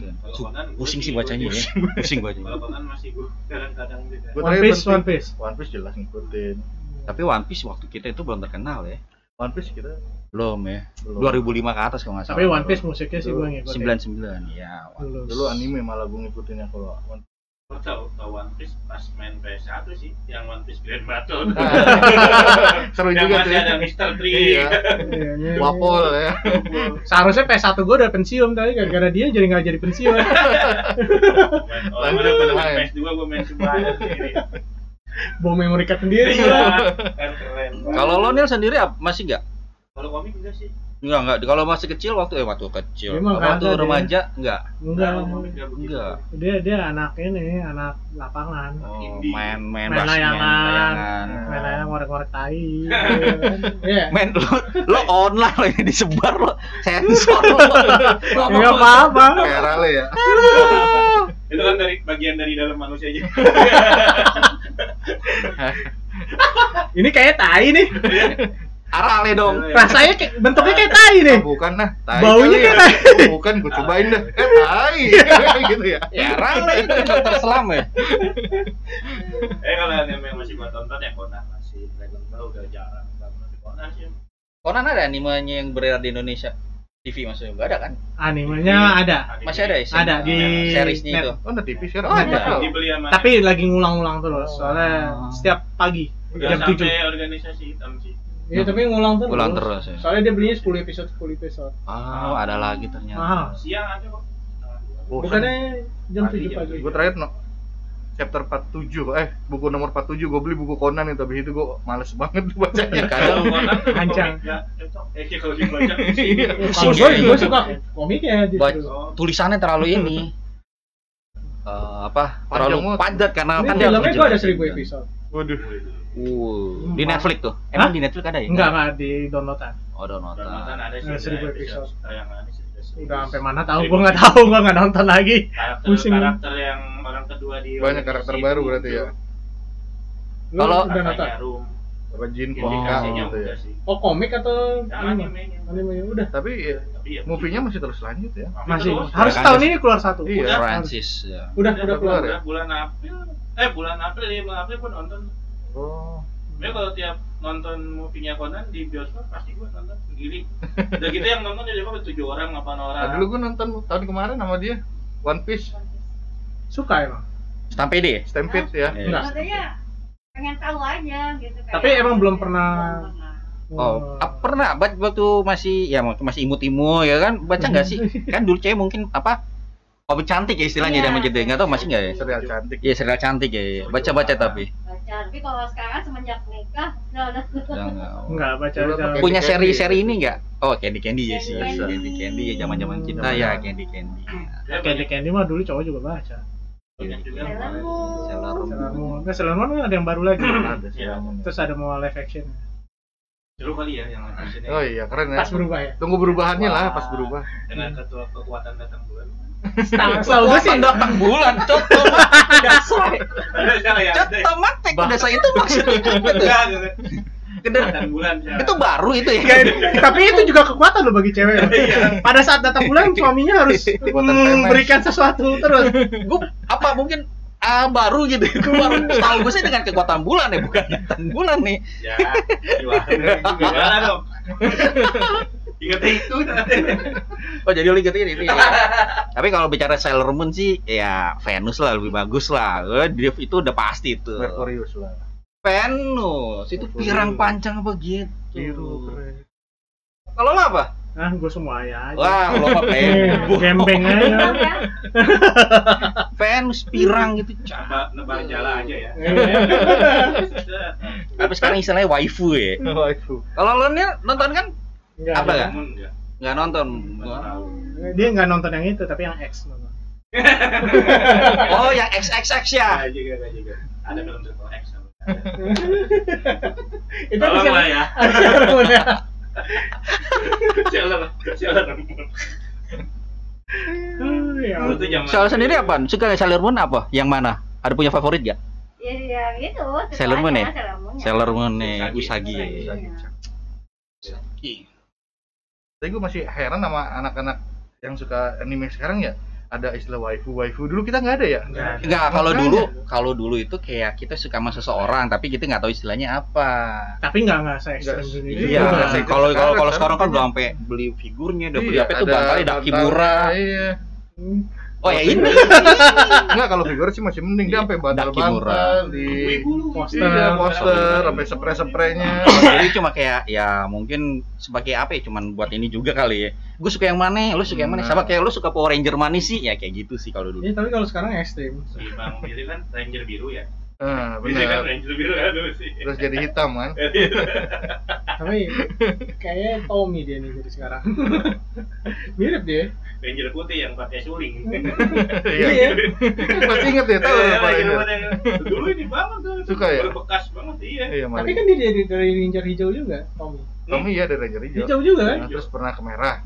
Pusing gua sih bacanya ya. Pusing bacanya. Kalau Conan masih gue kadang-kadang. Gua One Piece One Piece One Piece jelas ngikutin. Tapi One Piece waktu kita itu belum terkenal ya. One Piece kita Belum ya. belum. 2005 ke atas kalau nggak salah. tapi One Piece musiknya sih gue ngikutin 99 ya. Dulu Dulu anime malah gue ngikutinnya kalau One Gue tau, tau One Piece pas main PS1 sih, yang One Piece Grand Battle. Seru yang juga masih tuh. ada Mr. Tree. Iya. Iya, ini- Wapol ya. seharusnya PS1 gue udah pensiun tapi gara-gara dia jadi nggak jadi pensiun Oh, Lanjut, mana gue lanjut. main PS2 gue main semuanya sendiri. Bawa memory card sendiri keren. Kalau lo Nil sendiri masih nggak? Kalau komik enggak sih. Enggak, enggak. Kalau masih kecil waktu eh waktu kecil. Emang waktu kagak dia. remaja enggak. enggak komik enggak begitu. Enggak. dia dia anak ini anak lapangan Oh, main main Main layangan. layangan. main aja ngorek-ngorek tai iya Men, lo, lo online lo ini disebar lo sensor lo. nggak apa-apa Kayak Rale ya. Itu kan dari bagian dari dalam manusia aja. ini kayak tai nih Arale dong. rasanya kayak bentuknya kayak tai nih Oh, bukan nah. Tai Baunya kayak ya. tai. Oh, bukan, gue cobain dah. Eh, tai. gitu ya. Ya Arale itu dokter selam ya. Eh kalau yang yang masih gua tonton ya Conan masih Dragon Ball udah jarang banget Conan sih. Conan ada animenya yang beredar di Indonesia TV maksudnya enggak ada kan? animenya ada Masih ada ya? Ada di seriesnya itu. Oh, ada TV sekarang. Oh, ada. Dibeli sama tapi lagi ngulang-ngulang terus soalnya Oh. setiap pagi udah jam sampai 7 organisasi hitam sih. Iya, tapi ngulang terus. Ngulang terus, ya. Soalnya dia belinya 10 episode, 10 episode. Oh, ada lagi ternyata. Mahal. Siang ada kok. Bukannya jam Pagi, 7 jam pagi. gue terakhir no, chapter 47 eh buku nomor 47 gue beli buku Conan itu tapi itu gue males banget bacanya Kadang Hancang. Eh, kalau dibaca Iya. Gue suka komiknya justru. Oh, tulisannya terlalu ini. Eh, apa? Terlalu padat karena Ini kan dia filmnya gue ada dijelasin 1000 kan. episode. waduh Uh, di. Netflix tuh. Emang Hah? di Netflix ada ya? Enggak, enggak di downloadan. Oh, udah dan nonton. mantan ada sih. Ada seribu episode. tayangan seribu. Udah sampai mana tahu gue nggak tahu, gue nggak nonton lagi. Karakter, Pusing. karakter yang orang kedua di banyak karakter baru berarti ya Kalau- udah nonton? Kakaknya Rum. apa Jin Oh. Gitu ya. Oh komik atau Yang anime? Animenya udah. tapi ya, Tapi ya movie-nya masih terus lanjut ya Masih. terus. Harus Ya, tahun ini keluar satu. Iya. Udah, Francis ya. Udah, Udah udah keluar. keluar ya? bulan April eh bulan April ya bulan April pun nonton oh Dia kalau tiap nonton movie-nya Conan di bioskop pasti gua nonton sendiri. Udah gitu yang nonton di bioskop tujuh orang, delapan orang. nah, dulu gue nonton tahun kemarin sama dia One Piece Suka emang. Stampede ya? Stampede ya Iya. Enggak. Katanya pengen tahu aja gitu. kayak- Tapi emang belum pernah. Oh, ah, pernah baca waktu masih ya waktu masih imut-imut ya kan baca nggak sih? Kan dulu cewek mungkin apa? Hobi cantik ya istilahnya Iya. zaman gitu ya. Nggak tahu masih nggak ya? serial cantik Iya, serial cantik ya. ya. Baca-baca tapi. Baca, tapi kalau sekarang semenjak nikah udah udah. Udah nggak. Pakai- Punya seri-seri ini nggak? Oh, Candy Candy ya sih. Candy Candy. Ya zaman-zaman kita Hmm. ya Candy Candy. Dia Candy Candy mah dulu cowok juga baca. Sailor. Moon. Moon. Sailor Moon. Nah, Sailor Moon ada yang baru lagi. Iya. Terus ada mau live action. Dulu kali ya yang live action-nya. oh iya keren ya Pas berubah ya. tunggu berubahannya lah pas berubah Dengan ketua kekuatan datang bulan. Setahu gue sih datang bulan, coto mati dasar. Ada ya. Coto mati dasar itu maksudnya apa bulan. ya. Itu baru itu ya. Tapi itu juga kekuatan loh bagi cewek. loh. Pada saat datang bulan suaminya harus Kekuatan memberikan sesuatu terus. Gue apa mungkin ah, baru gitu. Gue baru tahu gue sih dengan kekuatan bulan ya, bukan datang bulan nih. Ya, gimana juga dong. Ingat itu. Oh jadi lu ingetin ini. ya. Tapi kalau bicara Sailor Moon sih ya Venus lah lebih bagus lah. Eh, Dia itu udah pasti itu. Merkurius lah Venus itu Merkurius. pirang panjang begitu. biru keren Kalau lo apa? Nah, gue semua ya aja. Wah, lo apa Eh, Venus? Gembeng aja. Venus pirang gitu. Cah. Nebak, nebak jala aja ya. Tapi sekarang istilahnya waifu ya. waifu Kalau lo nih nonton kan Enggak, Apa ya? Enggak. nggak nonton. Enggak tahu. Dia nggak nonton yang itu, tapi yang X nonton. Oh, yang XXX ya. Enggak juga, enggak juga. Ada film Triple X. itu Tolong lah ya. Tuh zaman. Soal sendiri apa? Suka Sailor Moon apa? Yang mana? Ada punya favorit gak? ya, ya gitu. ya? Sailor Moon ya. Sailor Moon nih, Usagi. Usagi. Tapi gue masih heran sama anak-anak yang suka anime sekarang ya ada istilah waifu waifu dulu kita nggak ada ya Nggak ada. Enggak, kalau Makanya. dulu kalau dulu itu kayak kita suka sama seseorang tapi kita nggak tahu istilahnya apa. Tapi nggak nggak dulu. Iya, kalau kalau kalau Sekarang kan banyak. udah sampai beli figurnya, udah beli Iya, apa itu barangkali Dakimura. iya Hmm. Oh ya ini. Enggak kalau figur sih masih mending dia sampai bantal-bantal di Poster. iya, poster sampai spray-spraynya Jadi cuma kayak ya mungkin sebagai apa ya cuman buat ini juga kali ya. Gue suka yang mana, lu suka yang mana? Nah. Sama kayak lu suka Power Ranger mana sih? Ya kayak gitu sih kalau dulu. Iya, tapi kalau sekarang ekstrim. Si Bang Billy kan Ranger biru ya. Nah Bisa kan benar Ranger biru kan terus jadi hitam kan Tapi kayaknya Tommy dia nih jadi sekarang. Mirip dia. Ranger putih yang pakai suling. iya masih inget ya tahu Iya, apa ini. Dulu ini banget tuh. Suka ya? Berbekas banget iya. iya Tapi kan dia dari, dari Ranger hijau juga, Tommy. Tommy ya dari Ranger hijau Hijau juga kan? Nah, terus pernah ke merah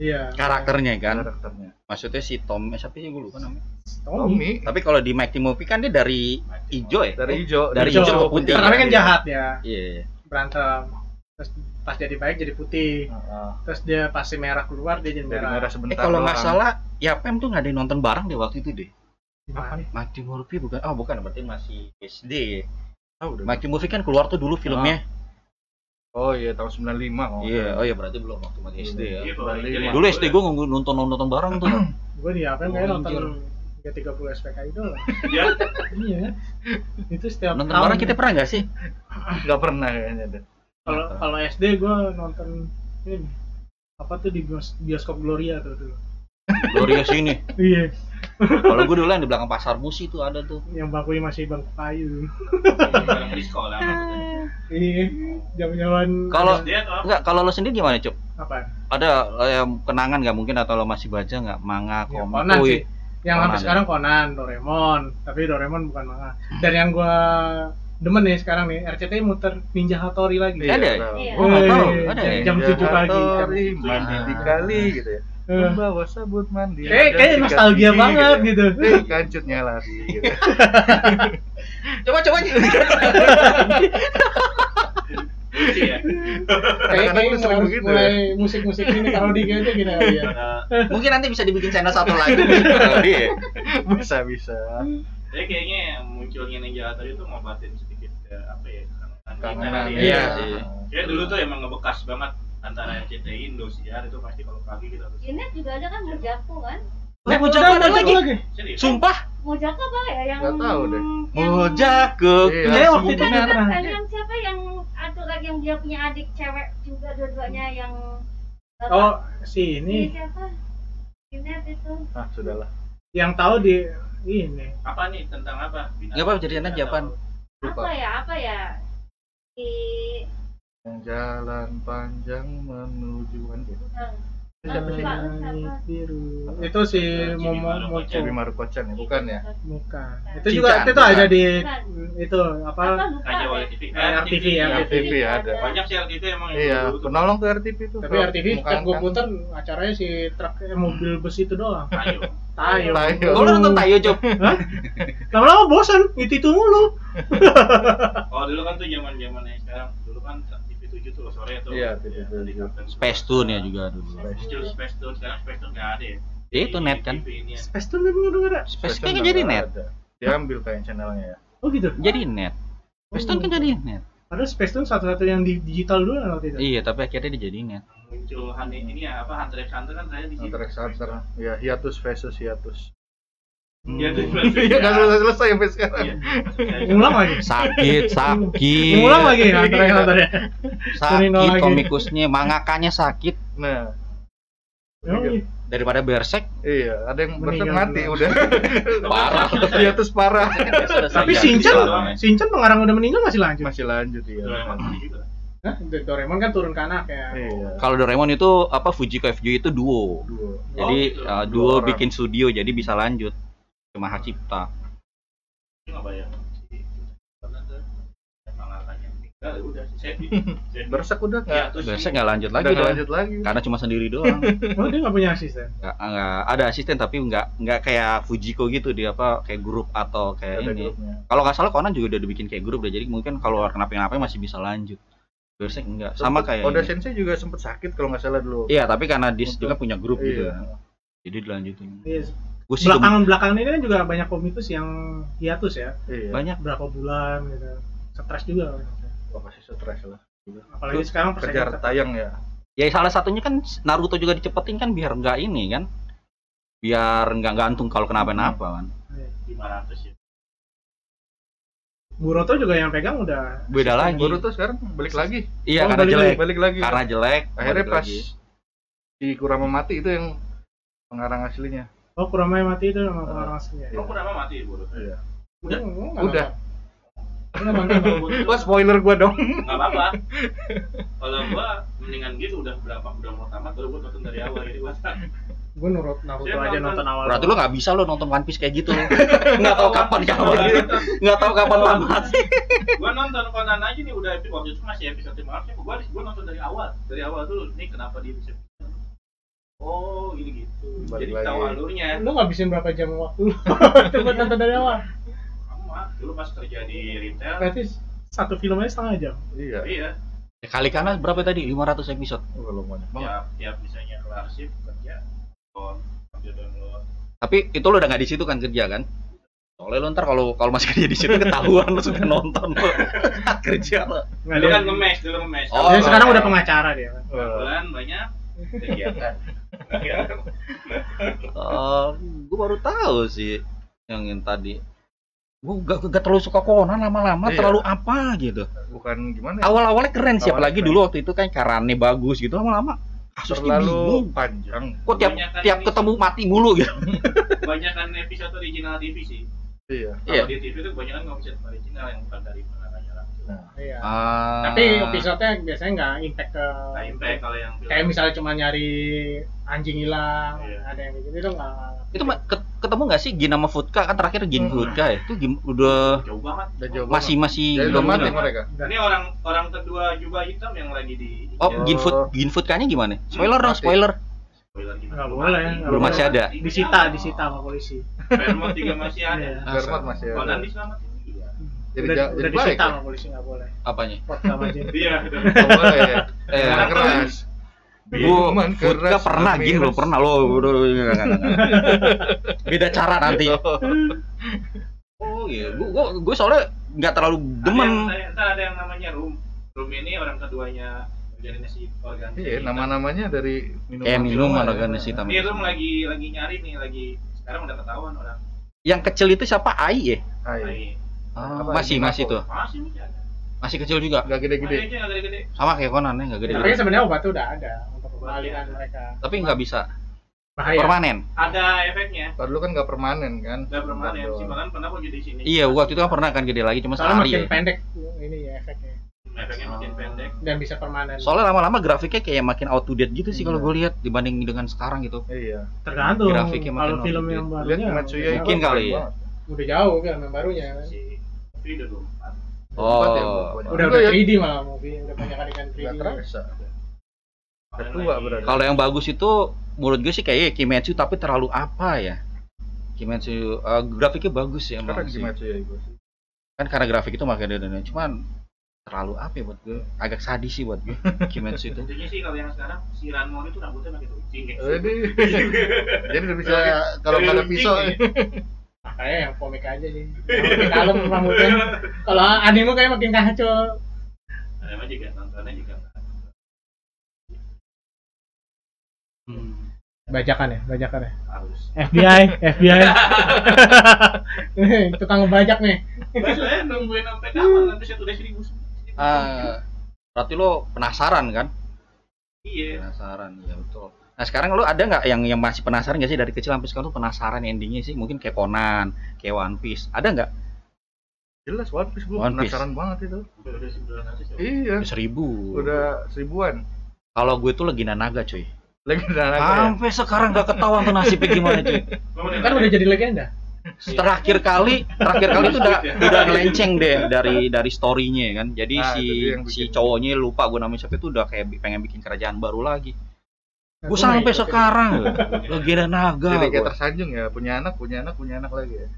Iya. Karakternya kan. karakternya Maksudnya si Tom, eh, siapa sih gue lupa namanya. Tommy. Tommy Tapi kalau di Mighty Movie kan dia dari hijau ya. dari hijau Dari Hijau. ke putih. Pertama kan jahat ya, Iya. berantem. Terus pas jadi baik jadi putih. Heeh. Terus dia pasti merah keluar dia jadi dari merah. merah Eh sebentar kalau nggak salah, ya Pem tuh nggak ada yang nonton bareng deh waktu itu deh. Gimana? Mighty Movie bukan? Oh bukan, berarti masih SD. Oh, udah. Mighty Movie kan keluar tuh dulu filmnya. Oh iya tahun 95 oh Iya, oh iya berarti belum waktu masih SD ya. Iya, Dulu SD gue nonton nonton bareng tuh. Gue di apa kayak Oh, nonton Ranger. 330 SPKI doang. Ya. iya. Itu setiap Nonton tahun. bareng kita pernah nggak sih? nggak pernah kayaknya deh Kalau kalau SD gue nonton ini apa tuh di bios- bioskop Gloria tuh dulu. Gloria sini. Iya. Kalau gue dulu yang di belakang pasar musi tuh ada tuh. Yang bangkunya masih bangku kayu. Bareng di sekolah maksudnya. Iya. Zaman-zaman Kalau enggak kalau lo sendiri gimana, Cuk? apa? Ada eh, yang kenangan nggak mungkin atau lo masih baca nggak manga, Ya, komik? Conan Wih, sih. Yang sampai ya. sekarang Conan, Doraemon, tapi Doraemon bukan manga. Dan yang gua demen nih sekarang nih, RCTI muter Ninja Hattori lagi. Iya, ada ya? Iya. Oh. Wih, Ada ya? Jam 7 pagi. Jam... Mandi di kali gitu ya. Eh, Membawa sabut mandi. Kayak ada kayak nostalgia gigi banget gitu. Eh, kancutnya lari gitu. Coba coba. Ya. Kayak kayak lu sering harus begitu mulai musik-musik ini parodi kayaknya gini ya. Mungkin nanti bisa dibikin channel satu lagi. Iya. Bisa bisa. Jadi kayaknya munculnya Ninja Hattori itu ngobatin sedikit ke apa ya kangenan ya. Iya. Ya dulu tuh emang ngebekas banget antara RCTI Indosiar itu pasti kalau pagi kita harus Ini juga ada kan Mojako kan? Nah, Mojako ada lagi? serius. Sumpah. Mojako apa ya yang Nggak tahu deh. yang- Mojako. Iya. Iya, waktu itu merah. bukan, yang siapa yang atau lagi yang dia punya adik cewek juga dua-duanya yang bapak- Oh, si ini ini siapa? Inet itu. Ah, sudahlah. yang tahu di ini. Apa nih tentang apa? Binatang. Nggak apa-apa, jadian aja, Nggak Pan. tahu. Lupa. Apa ya? Apa ya? Jalan panjang menuju Anjir. Siapa sih? Biru. Itu si Momo Maru Moco. Kocan. Cibi Marukocan ya, bukan ya? Bukan. Itu juga itu bukan. ada di itu apa? Aja oleh TV. Eh, RTV ya, RTV ada. Banyak sih RTV emang Iya, penolong tuh RTV tuh. Tapi RTV setiap gue putar acaranya si truk eh, mobil bus itu doang. Ayo. Tayo. Tayo. Oh, lo nonton Tayo, Cuk? Hah? Lama-lama bosan, itu itu mulu. Oh dulu kan tuh zaman zamannya sekarang. Dulu kan 7 tuh sore tuh. Iya, TV Ya, 7. di Kapten Space Tune ya juga dulu. Muncul Space Tune sekarang Space Tune nggak ada ya. Ya, itu net kan. Space Tune memang udah ada. Space kayaknya jadi net. Dia ambil kayak channelnya ya. Oh gitu. Jadi net. Space Tune kan jadi net. Padahal Space Tune satu-satu yang di digital dulu kan waktu itu. Iya, tapi akhirnya dia jadi net. Muncul ini ya apa Hunter x Hunter kan saya di sini. Hunter x Hunter. Ya, hiatus versus hiatus. Iya tuh. Iya, nggak selesai-selesai sampai sekarang. Iya. Ngulang lagi. Sakit, sakit. Ngulang lagi Hunter x Hunter ya. Nino Sakit komikusnya, mangakanya sakit Nah, Emang iya. daripada Berserk. iya, ada yang Meninggal mati udah. Parah. hiatus parah. Tapi Iya, Shinchan. Shinchan pengarang udah meninggal masih lanjut. Masih lanjut ya. Ini juga. Hah? Doraemon kan turun ke anak ya. Iya. Kalau Doraemon itu apa Fujiko FJ itu duo. Dua. Jadi gitu. uh, duo orang. bikin studio jadi bisa lanjut. Cuma hak cipta. Itu nggak ya udah udah ya nggak? lanjut Udah lagi nggak dah. lanjut lagi. Karena cuma sendiri doang. Oh dia nggak punya asisten. Nggak, nggak ada asisten tapi nggak nggak kayak Fujiko gitu dia apa kayak grup atau kayak Ada ini. Kalau nggak salah Conan juga udah dibikin kayak grup deh. Jadi mungkin kalau kenapa-kenapa masih bisa lanjut. Berserk enggak. Sama kayak Oda. Sensei juga sempet sakit kalau nggak salah dulu. Iya, tapi karena Untuk- juga punya grup gitu. Iya. Jadi dilanjutin. Iya. Gue sih Belakangan belakangan ini kan juga banyak komikus yang hiatus ya. Iya. banyak Berapa bulan gitu. Stres juga. Wah, pasti stres lah. Apalagi sekarang Kejar tayang ya. ya salah satunya kan Naruto juga dicepetin kan biar nggak ini kan biar nggak gantung kalau kenapa-napa kan 500 ya. Boruto juga yang pegang udah beda lagi Boruto sekarang balik lagi. iya Oh, karena balik jelek Balik lagi. karena jelek Akhirnya pas lagi. si Kurama mati itu yang pengarang aslinya. Oh Kurama mati itu sama pengarang aslinya. Kok Kurama mati Boruto? Iya. Udah. Oh, Udah. Udah. Wah spoiler gua dong. Nggak apa-apa. Kalau gua mendingan gitu udah berapa udah mau tamat baru gua nonton dari awal jadi gua Gue nurut Naruto aja nonton- awal. berarti lo nggak bisa lo nonton One Piece kayak gitu lo nggak tahu kapan kapan nggak tahu kapan tamat gua nonton Conan aja nih udah epi- waktu itu masih episode 5 harusnya gua gua nonton dari awal dari awal dulu nih kenapa dia bisa oh gini gitu Balik jadi lagi. tahu alurnya Lu ngabisin berapa jam waktu lu? Coba nonton dari awal. sama dulu pas kerja di retail Berarti satu filmnya setengah jam. Iya. iya kali kanan berapa tadi 500 episode Oh, Kalau banyak banget. tiap tiap misalnya kelar shift kerja on sambil download tapi itu lo udah nggak di situ kan kerja kan soalnya lo ntar kalau kalau masih kerja di situ ketahuan lo sudah nonton lo kerja lo dulu ada. kan ngemes dulu ngemes Oh, Ya, sekarang udah pengacara dia kan. Bulan banyak kegiatan Oh, gue baru tahu sih yang yang tadi. gue gak, gak terlalu suka Conan lama-lama Iya. terlalu apa gitu bukan gimana ya? awal-awalnya keren sih Awalnya apalagi keren. dulu waktu itu kan karane bagus gitu lama-lama kasusnya terlalu bingung panjang kok tiap Kebanyakan tiap ini ketemu mati mulu gitu kebanyakan episode original TV sih iya Iya. kalau di TV itu kebanyakan nggak bisa original yang bukan dari nah Iya. Ah. Tapi episode-nya biasanya nggak impact ke nah impact kalau yang film kayak misalnya cuma nyari anjing hilang, Iya. ada yang kayak gitu itu nggak. itu ketemu nggak sih Gin sama Futka kan terakhir Gin Hmm. Futka ya itu gim- udah jauh banget udah jauh masih masih jadi udah belum mati ini. mereka ini orang orang kedua jubah hitam yang lagi di oh Oh. Gin Food Gin Futkanya gimana spoiler dong spoiler Spoiler gimana? Nggak boleh, Belum masih ada. Disita, disita sama polisi. Vermont juga masih ada Iya. Vermont masih ada diselamatin iya jadi udah, ja- udah jadi baik disita ya? sama polisi nggak boleh. apanya? Vodka sama gin. iya. Udah. Nggak boleh ya? Eh, keras. Futka keras, pernah Gin lo pernah lo beda cara nanti. Oh iya. Gua gua, gua soalnya nggak terlalu Ada yang, demen ada yang namanya Room. Room ini orang keduanya organisasi organisasi iya nama-namanya dari minuman. Eh minum minuman ya. organisasi hitam ini Room lagi lagi nyari nih lagi sekarang udah ketahuan orang. Yang kecil itu siapa? Ai ya? Iya. lagi Ah, Apa, masih masih tuh? Masih masih ada. Masih kecil juga? Nggak masih gede-gede. Sama kayak Conan ya nggak Tapi gede-gede sebenarnya obat tuh udah ada untuk pengalihan mereka. tapi nggak bisa. Bahaya. permanen. Ada efeknya. Kalau dulu kan nggak permanen kan? Nggak permanen. Bentar si doang. Bahkan pernah kok jadi sini. Iya waktu itu kan pernah kan gede lagi cuma Soalnya sehari makin ya. pendek ini ya efeknya. Efeknya makin Oh. pendek. Dan bisa permanen. soalnya lama-lama grafiknya kayak makin out to date gitu sih kalau Iya. gue lihat dibanding dengan sekarang gitu. Iya. Tergantung. grafiknya makin Kalau film yang lihat barunya Kimetsuya Mungkin kali ya. Udah jauh film yang barunya. kan. si Movie udah dua empat Oh. Empat ya, Udah udah ya. 3D malah movie, udah banyak adegan 3D. nggak terasa berarti. kalau yang bagus itu menurut gue sih kayak Kimetsu tapi terlalu apa ya Kimetsu eh, grafiknya bagus ya sih. Kimetsuya itu sih kan karena grafik itu makanya dia cuman terlalu apa ya buat gue agak sadis sih buat gue Kimetsu itu Intinya sih kalau yang sekarang si Ranmon itu rambutnya makin runcing ya. jadi jadi udah bisa kalau ada pisau Makanya yang komik aja sih. Yang Lebih kalem rambutnya. Kalau anime kayak makin kacau. Emang juga nontonnya juga Hmm. Bajakan ya, bajakan ya. harus. FBI, FBI. Nih, tukang ngebajak nih. Masa ya nungguin sampai kapan? Nanti saya udah seribu. seribu. Ah, berarti lo penasaran kan Iya. penasaran ya betul nah sekarang lo ada nggak yang yang masih penasaran nggak sih? Dari kecil sampai sekarang tuh penasaran endingnya sih? Mungkin kayak Conan kayak One Piece. Ada nggak? Jelas One Piece gue penasaran banget itu. Udah sembilan ya. iya. Udah seribu. Udah seribuan. Kalau gue tuh Legenda Naga cuy. Lagi udah naga ya? Sampai sekarang nggak ketahuan tuh nasibnya gimana cuy. Kan udah jadi legenda. terakhir kali terakhir kali itu udah udah ngelenceng deh dari dari storynya kan. Jadi Nah, si si cowoknya lupa gue namanya siapa itu udah kayak pengen bikin kerajaan baru lagi gue Gua sampai sekarang Legenda Naga jadi kayak tersanjung ya punya anak punya anak punya anak lagi ya.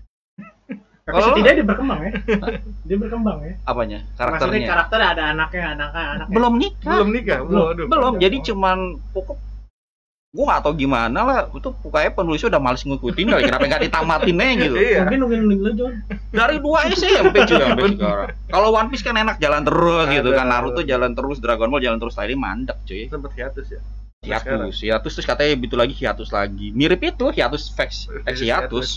Tapi Kalau- setidaknya dia berkembang ya. Dia berkembang ya. apanya? Maksudnya karakternya karakternya ada anaknya, anaknya, anaknya. belum nikah. Belum nikah? Belum. waduh. Belum jadi Oh. cuman pokok gue gak tau gimana lah. Itu pokoknya penulisnya udah males ngikutin kali kenapa nggak ditamatin aja gitu. Iya. Mungkin nungguin lu John. dari dua SMP cuy sampai sekarang. Kalau One Piece kan enak jalan terus gitu kan. Naruto jalan terus Dragon Ball jalan terus tadi mandek cuy. Sempet hiatus ya Hiatus hiatus terus katanya begitu lagi hiatus lagi mirip itu hiatus vex vex hiatus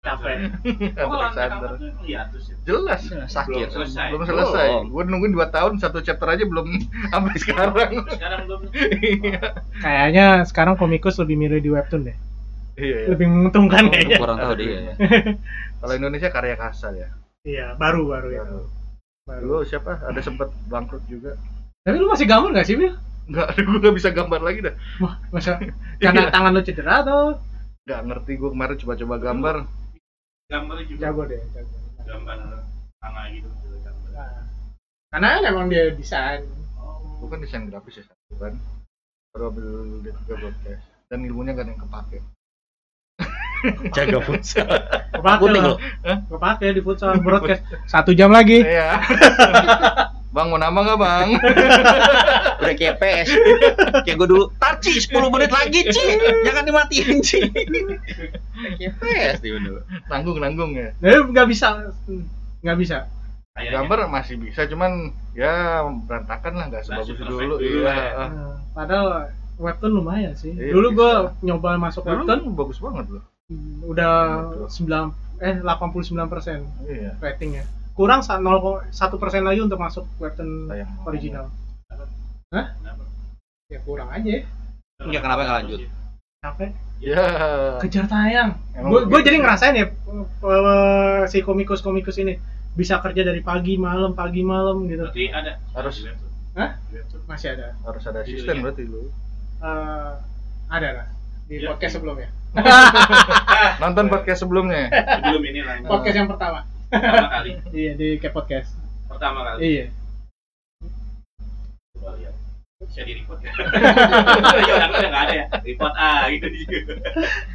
Capek. Oh, Alexander ya. jelas sakit Belum selesai. belum selesai Belum. gue nungguin 2 tahun satu chapter aja belum sampai sekarang Sekarang belum. iya Kayaknya sekarang komikus lebih mirip di webtoon deh. iya iya. Lebih menguntungkan kayaknya. kurang tahu dia ya kalau Indonesia karya kasar ya Iya, baru baru ya. Baru. Baru. dulu siapa ada sempet bangkrut juga Tapi lu masih gambar gak sih, Bil? Enggak, gue gak bisa gambar lagi dah. Wah, masa karena Iya. tangan lu cedera atau Gak ngerti gue kemarin coba-coba gambar. Gambar juga. jago deh, jago. Gambar tanah gitu. gambar. Nah, karena kan emang dia desain. Oh. Gue kan desain grafis ya satu kan. Baru ambil D3 broadcast. Dan ilmunya gak ada yang kepake. jaga futsal Kepake lo Kepake di futsal broadcast. Satu jam lagi. Iya. Bang mau nama gak bang? udah kayak PS kayak gue dulu Tarci 10 menit lagi Ci jangan dimatiin Ci kayak PS dia dulu nanggung nanggung ya. Tapi nggak bisa, nggak bisa. Gambar masih bisa, cuman ya berantakan lah nggak sebagus dulu. Iya. ya. ah. Nah, Padahal webtoon lumayan sih. Iya, Dulu gua nyoba masuk Dulu webtoon, bagus banget loh. udah 9 eh 89 persen Iya. ratingnya kurang sa- 0,1 persen lagi untuk masuk weapon Sayang. original Kenapa? ya kurang aja Ya, kenapa nggak lanjut? capek Ya. kejar tayang gue gue jadi sih. ngerasain ya eh, si komikus komikus ini bisa kerja dari pagi malam pagi malam gitu Berarti ada Harus. webtoon. Hah? Webtoon. masih ada Harus ada asisten berarti lu. Eh, ada lah di Iya. podcast sebelumnya Nonton podcast sebelumnya. Sebelum ini lah. podcast yang pertama Pertama kali. iya di kayak podcast Pertama kali. iya Coba lihat. Bisa di report ya. Ya udah udah nggak ada ya. Report ah gitu.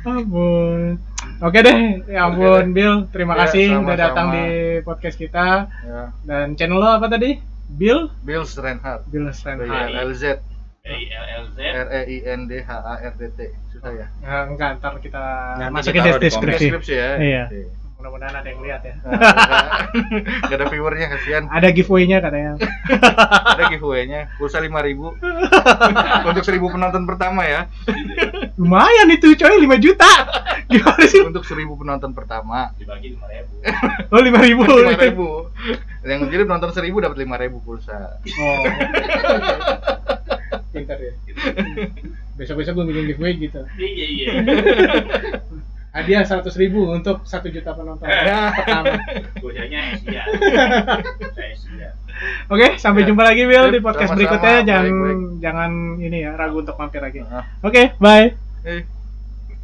ampun oke deh ya ampun Bill terima Ya, kasih udah sama-sama. datang di podcast kita Ya. dan channel lo apa tadi Bill Bill Reinhardt. Bill B I Strenhard L Z Dari LLZ. R E I N D H A R D T. Susah ya. ya, enggak ntar kita Nanti masukin di deskripsi Deskripsi ya. Iya. Mudah-mudahan ada yang lihat ya Nah, Gak ada viewernya kasihan. ada giveaway-nya katanya Ada giveaway-nya pulsa 5000 untuk 1000 penonton pertama ya. lumayan itu coy 5 juta gimana sih Untuk 1000 penonton pertama. Dibagi lima ribu. oh 5 ribu 5000. Yang jadi penonton 1000 dapat 5000 pulsa. oh pintar ya besok-besok gue bikin giveaway gitu Iya iya. Hadiah 100 ribu untuk 1 juta penonton pertama Gojanya Asia. Asia. oke sampai Ya. jumpa lagi Bill di podcast sama-sama. berikutnya jangan Baik-baik. jangan ini ya ragu untuk mampir lagi Nah, oke bye eh.